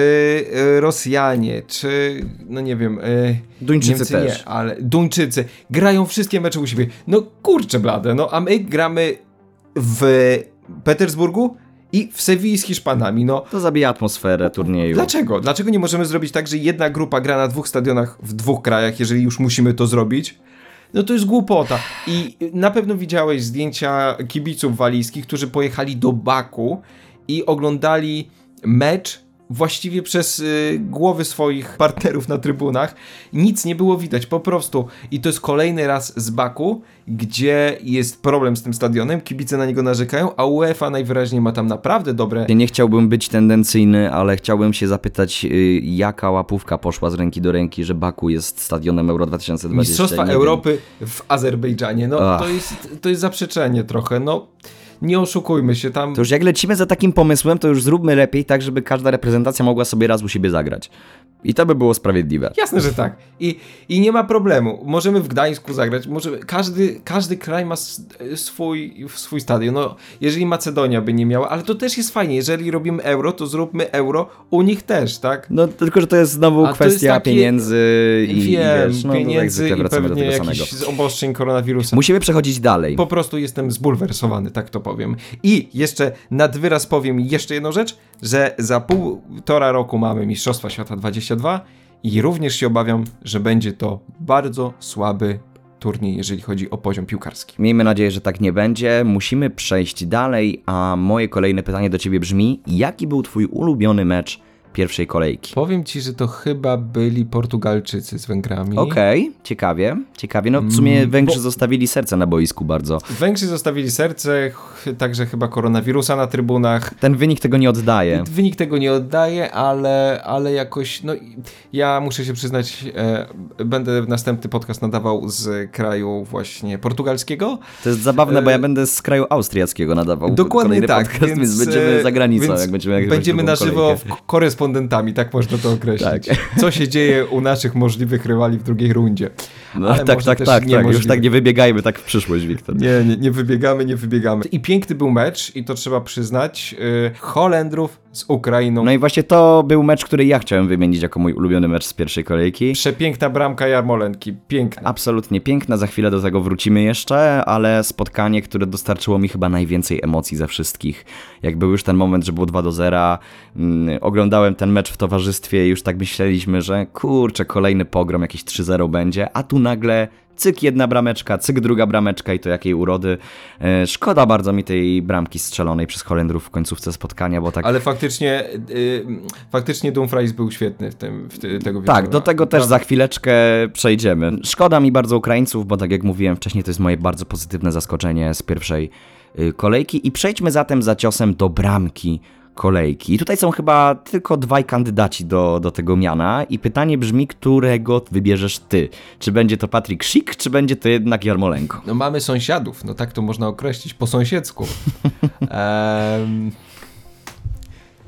y, Rosjanie, czy no nie wiem, y, Duńczycy Niemcy też. nie, ale Duńczycy grają wszystkie mecze u siebie. No kurczę blade, no a my gramy w Petersburgu i w Sewilli z Hiszpanami, no To zabija atmosferę turnieju. Dlaczego? Dlaczego nie możemy zrobić tak, że jedna grupa gra na dwóch stadionach w dwóch krajach, jeżeli już musimy to zrobić? No to jest głupota. I na pewno widziałeś zdjęcia kibiców walijskich, którzy pojechali do Baku i oglądali mecz właściwie przez y, głowy swoich partnerów na trybunach. Nic nie było widać, po prostu. I to jest kolejny raz z Baku, gdzie jest problem z tym stadionem, kibice na niego narzekają, a UEFA najwyraźniej ma tam naprawdę dobre Nie chciałbym być tendencyjny, ale chciałbym się zapytać, y, jaka łapówka poszła z ręki do ręki, że Baku jest stadionem Euro 2020. Mistrzostwa. Europy w Azerbejdżanie. No Ach. to jest, to jest zaprzeczenie trochę. No nie oszukujmy się tam. To już jak lecimy za takim pomysłem, to już zróbmy lepiej tak, żeby każda reprezentacja mogła sobie raz u siebie zagrać. I to by było sprawiedliwe. Jasne, że tak. I, I nie ma problemu. Możemy w Gdańsku zagrać. Możemy, każdy, każdy kraj ma swój, swój stadion. No, jeżeli Macedonia by nie miała, ale to też jest fajnie. Jeżeli robimy euro, to zróbmy euro u nich też, tak? No tylko, że to jest znowu A to jest kwestia takie- pieniędzy i, Wiem, i wiesz, no, to jak pieniędzy zwykle i do pewnie jakichś samego. obostrzeń koronawirusa. Musimy przechodzić dalej. Po prostu jestem zbulwersowany, tak to powiem. I jeszcze nad wyraz powiem jeszcze jedną rzecz, że za półtora roku mamy Mistrzostwa Świata 22 i również się obawiam, że będzie to bardzo słaby turniej, jeżeli chodzi o poziom piłkarski. Miejmy nadzieję, że tak nie będzie. Musimy przejść dalej, a moje kolejne pytanie do ciebie brzmi: jaki był twój ulubiony mecz pierwszej kolejki? Powiem ci, że to chyba byli Portugalczycy z Węgrami. Okej, ciekawie, ciekawie. No w sumie Mm, Węgrzy bo- zostawili serce na boisku bardzo. Węgrzy zostawili serce, także chyba koronawirusa na trybunach. Ten wynik tego nie oddaje. Wynik tego nie oddaje, ale, ale jakoś, no ja muszę się przyznać, e, będę następny podcast nadawał z kraju właśnie portugalskiego. To jest zabawne, bo E, ja będę z kraju austriackiego nadawał Dokładnie tak, podcast, więc, więc, będziemy e, za granicą, jak będziemy jak Będziemy na żywo w- korespondentami, tak można to określić. Tak. <laughs> Co się dzieje u naszych możliwych rywali w drugiej rundzie. No ale tak, tak, tak, tak, już tak nie wybiegajmy tak w przyszłość, Wiktor. Nie, nie, nie wybiegamy, nie wybiegamy. I piękny był mecz, i to trzeba przyznać, yy, Holendrów z Ukrainą. No i właśnie to był mecz, który ja chciałem wymienić jako mój ulubiony mecz z pierwszej kolejki. Przepiękna bramka Jarmolenki, piękna. Absolutnie piękna, za chwilę do tego wrócimy jeszcze, ale spotkanie, które dostarczyło mi chyba najwięcej emocji ze wszystkich. Jak był już ten moment, że było 2 do 0, mm, oglądałem ten mecz w towarzystwie i już tak myśleliśmy, że kurczę, kolejny pogrom, jakieś 3-0 będzie, a tu nagle cyk jedna brameczka, cyk druga brameczka i to jakiej urody. E, szkoda bardzo mi tej bramki strzelonej przez Holendrów w końcówce spotkania, bo tak... Ale faktycznie, yy, faktycznie Dumfries był świetny w tym, w ty, tego wieczoru. Tak, do tego też za chwileczkę przejdziemy. Szkoda mi bardzo Ukraińców, bo tak jak mówiłem wcześniej, to jest moje bardzo pozytywne zaskoczenie z pierwszej y, kolejki. I przejdźmy zatem za ciosem do bramki kolejki. I tutaj są chyba tylko dwaj kandydaci do, do tego miana i pytanie brzmi, którego wybierzesz ty? Czy będzie to Patryk Szik, czy będzie to jednak Jarmolenko? No mamy sąsiadów, no tak to można określić po sąsiedzku. <laughs> Em,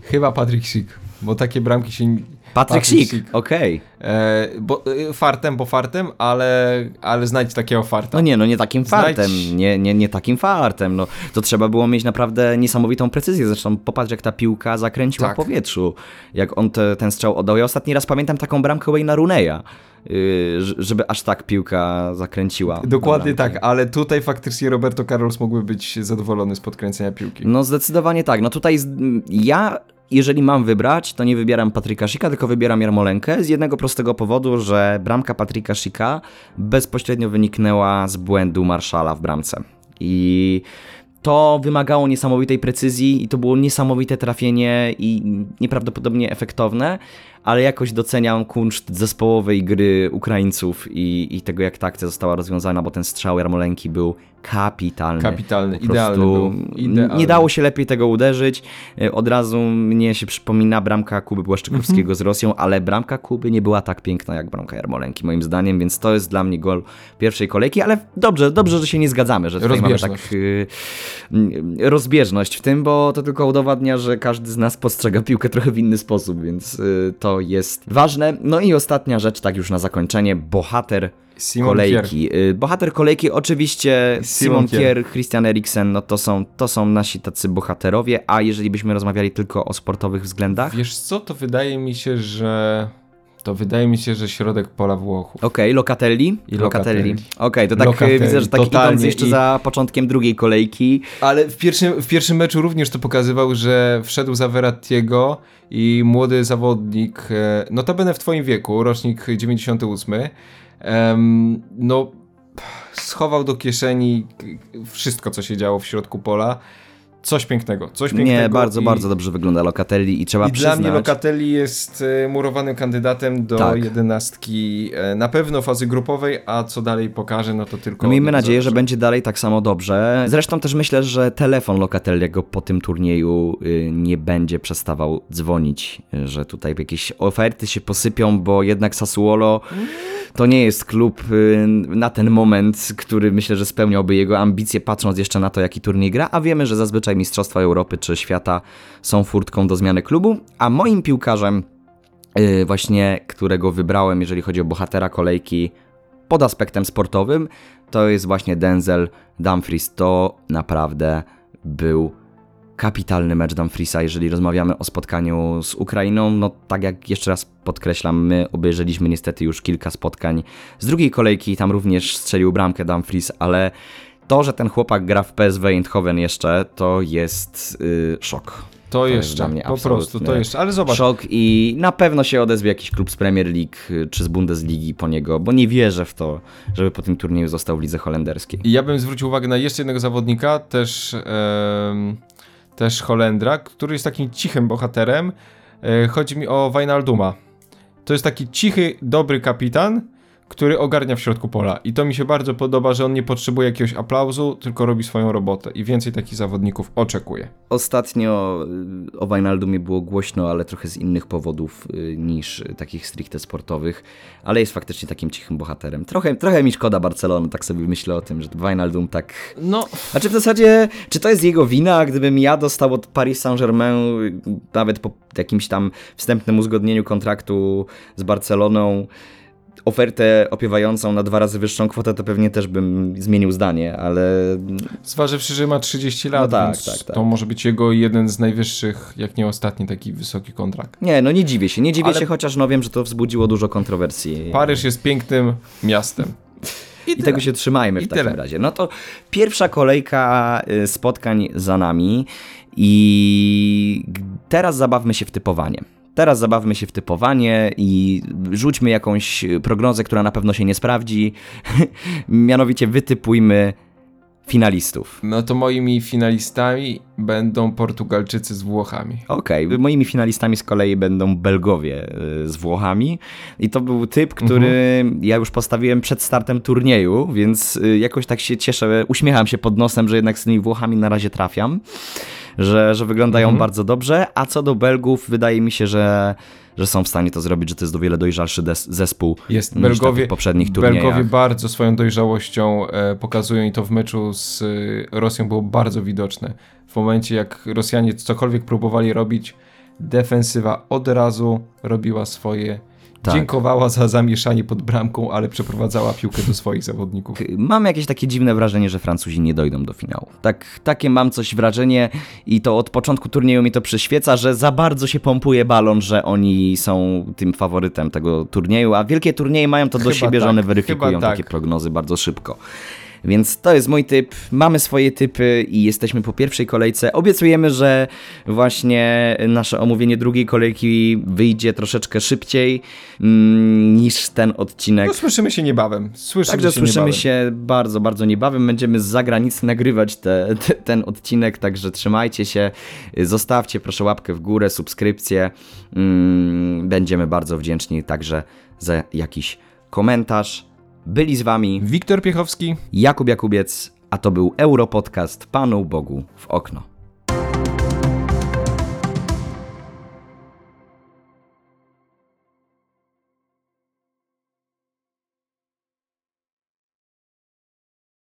chyba Patrick Schick, bo takie bramki się... Patryk Sik, okej. E, bo, e, fartem, bo fartem, ale, ale znajdź takiego farta. No nie, no nie takim Znajdź- fartem, nie, nie, nie takim fartem, no to trzeba było mieć naprawdę niesamowitą precyzję, zresztą popatrz jak ta piłka zakręciła Tak. w powietrzu, jak on te, ten strzał oddał. Ja ostatni raz pamiętam taką bramkę Wayne'a Runeya, ż- żeby aż tak piłka zakręciła. Dokładnie tak, ale tutaj faktycznie Roberto Carlos mógłby być zadowolony z podkręcenia piłki. No zdecydowanie tak, no tutaj ja... Jeżeli mam wybrać, to nie wybieram Patryka Sika, tylko wybieram Jarmolenkę z jednego prostego powodu, że bramka Patryka Sika bezpośrednio wyniknęła z błędu Marszala w bramce. I to wymagało niesamowitej precyzji i to było niesamowite trafienie i nieprawdopodobnie efektowne, ale jakoś doceniam kunszt zespołowej gry Ukraińców i, i tego, jak ta akcja została rozwiązana, bo ten strzał Jarmolenki był kapitalny. Kapitalny, Po idealny był. Idealny. Nie dało się lepiej tego uderzyć. E, Od razu mnie się przypomina bramka Kuby Błaszczykowskiego z Rosją, ale bramka Kuby nie była tak piękna jak bramka Jarmolenki, moim zdaniem, więc to jest dla mnie gol pierwszej kolejki, ale dobrze, dobrze, że się nie zgadzamy, że tutaj mamy tak y, rozbieżność w tym, bo to tylko udowadnia, że każdy z nas postrzega piłkę trochę w inny sposób, więc y, to jest ważne. No i ostatnia rzecz, tak już na zakończenie, bohater Simon kolejki. Y, Bohater kolejki oczywiście Simon Simon. Kier, Christian Eriksen, no to są, to są nasi tacy bohaterowie, a jeżeli byśmy rozmawiali tylko o sportowych względach, Wiesz co, to wydaje mi się, że... To wydaje mi się, że środek pola Włochów. Okej, Locatelli. I Locatelli. Locatelli. Okej, to tak Locatelli, widzę, że tak idąc totalnie jeszcze i- za początkiem drugiej kolejki. Ale w pierwszym, w pierwszym meczu również to pokazywał, że wszedł za Verrattiego i młody zawodnik, e, notabene w twoim wieku, rocznik 98, em, no schował do kieszeni wszystko, co się działo w środku pola. Coś pięknego, coś pięknego. Nie, bardzo, i, bardzo dobrze wygląda Locatelli i trzeba I dla przyznać... mnie Locatelli jest e, murowanym kandydatem do Tak. jedenastki e, na pewno fazy grupowej, a co dalej pokaże, no to tylko... No miejmy nadzieję, że będzie dalej tak samo dobrze. Zresztą też myślę, że telefon Locatelliego po tym turnieju y, nie będzie przestawał dzwonić, y, że tutaj jakieś oferty się posypią, bo jednak Sassuolo to nie jest klub y, na ten moment, który myślę, że spełniałby jego ambicje, patrząc jeszcze na to, jaki turniej gra, a wiemy, że zazwyczaj Mistrzostwa Europy czy świata są furtką do zmiany klubu, a moim piłkarzem y, właśnie, którego wybrałem, jeżeli chodzi o bohatera kolejki pod aspektem sportowym, to jest właśnie Denzel Dumfries. To naprawdę był kapitalny mecz Dumfriesa, jeżeli rozmawiamy o spotkaniu z Ukrainą. No tak jak jeszcze raz podkreślam, my obejrzeliśmy niestety już kilka spotkań z drugiej kolejki, tam również strzelił bramkę Dumfries, ale to, że ten chłopak gra w PSV Eindhoven jeszcze, to jest yy, szok. To, jest jeszcze, dla mnie po prostu, to jeszcze, ale zobacz, Szok i na pewno się odezwie jakiś klub z Premier League y, czy z Bundesligi po niego, bo nie wierzę w to, żeby po tym turnieju został w lidze holenderskiej. I ja bym zwrócił uwagę na jeszcze jednego zawodnika, też, em, też Holendra, który jest takim cichym bohaterem. E, chodzi mi o Wijnalduma. To jest taki cichy, dobry kapitan, który ogarnia w środku pola. I to mi się bardzo podoba, że on nie potrzebuje jakiegoś aplauzu, tylko robi swoją robotę. I więcej takich zawodników oczekuję. Ostatnio y, o Wijnaldumie było głośno, ale trochę z innych powodów y, niż takich stricte sportowych, ale jest faktycznie takim cichym bohaterem. Trochę, trochę mi szkoda Barcelony, tak sobie myślę o tym, że Wijnaldum tak... No, Znaczy w zasadzie, czy to jest jego wina, gdybym ja dostał od Paris Saint-Germain y, nawet po jakimś tam wstępnym uzgodnieniu kontraktu z Barceloną ofertę opiewającą na dwa razy wyższą kwotę, to pewnie też bym zmienił zdanie, ale Zważywszy, że ma 30 lat, No tak, tak, tak. to może być jego jeden z najwyższych, jak nie ostatni taki wysoki kontrakt. nie, no nie dziwię się, nie dziwię Ale- się, chociaż no wiem, że to wzbudziło dużo kontrowersji. Paryż jest pięknym miastem. I tego się trzymajmy w I takim tyle. razie. No to pierwsza kolejka y, spotkań za nami i teraz zabawmy się w typowanie. Teraz zabawmy się w typowanie i rzućmy jakąś y, prognozę, która na pewno się nie sprawdzi. <laughs> Mianowicie wytypujmy finalistów. No to moimi finalistami będą Portugalczycy z Włochami. Okej, moimi finalistami z kolei będą Belgowie y, z Włochami i to był typ, który ja już postawiłem przed startem turnieju, więc y, jakoś tak się cieszę, uśmiecham się pod nosem, że jednak z tymi Włochami na razie trafiam, że, że wyglądają bardzo dobrze, a co do Belgów wydaje mi się, że, że są w stanie to zrobić, że to jest o wiele dojrzalszy zespół Jest Belgowie, poprzednich turniejach. Belgowie bardzo swoją dojrzałością e, pokazują i to w meczu z e, Rosją było bardzo widoczne. W momencie jak Rosjanie cokolwiek próbowali robić, defensywa od razu robiła swoje. Tak. Dziękowała za zamieszanie pod bramką, ale przeprowadzała piłkę do swoich zawodników. Mam jakieś takie dziwne wrażenie, że Francuzi nie dojdą do finału. Tak, takie mam coś wrażenie i to od początku turnieju mi to przyświeca, że za bardzo się pompuje balon, że oni są tym faworytem tego turnieju, a wielkie turnieje mają to do Chyba siebie, że tak, one weryfikują chyba tak. takie prognozy bardzo szybko. Więc to jest mój typ. Mamy swoje typy i jesteśmy po pierwszej kolejce. Obiecujemy, że właśnie nasze omówienie drugiej kolejki wyjdzie troszeczkę szybciej mm, niż ten odcinek. No, słyszymy się niebawem. Słyszymy Także się słyszymy niebawem. się bardzo, bardzo niebawem. Będziemy z zagranicy nagrywać te, te, ten odcinek, także trzymajcie się. Zostawcie proszę łapkę w górę, subskrypcję. Mm, Będziemy bardzo wdzięczni także za jakiś komentarz. Byli z wami Wiktor Piechowski. Jakub Jakubiec, a to był Europodcast Panu Bogu w okno.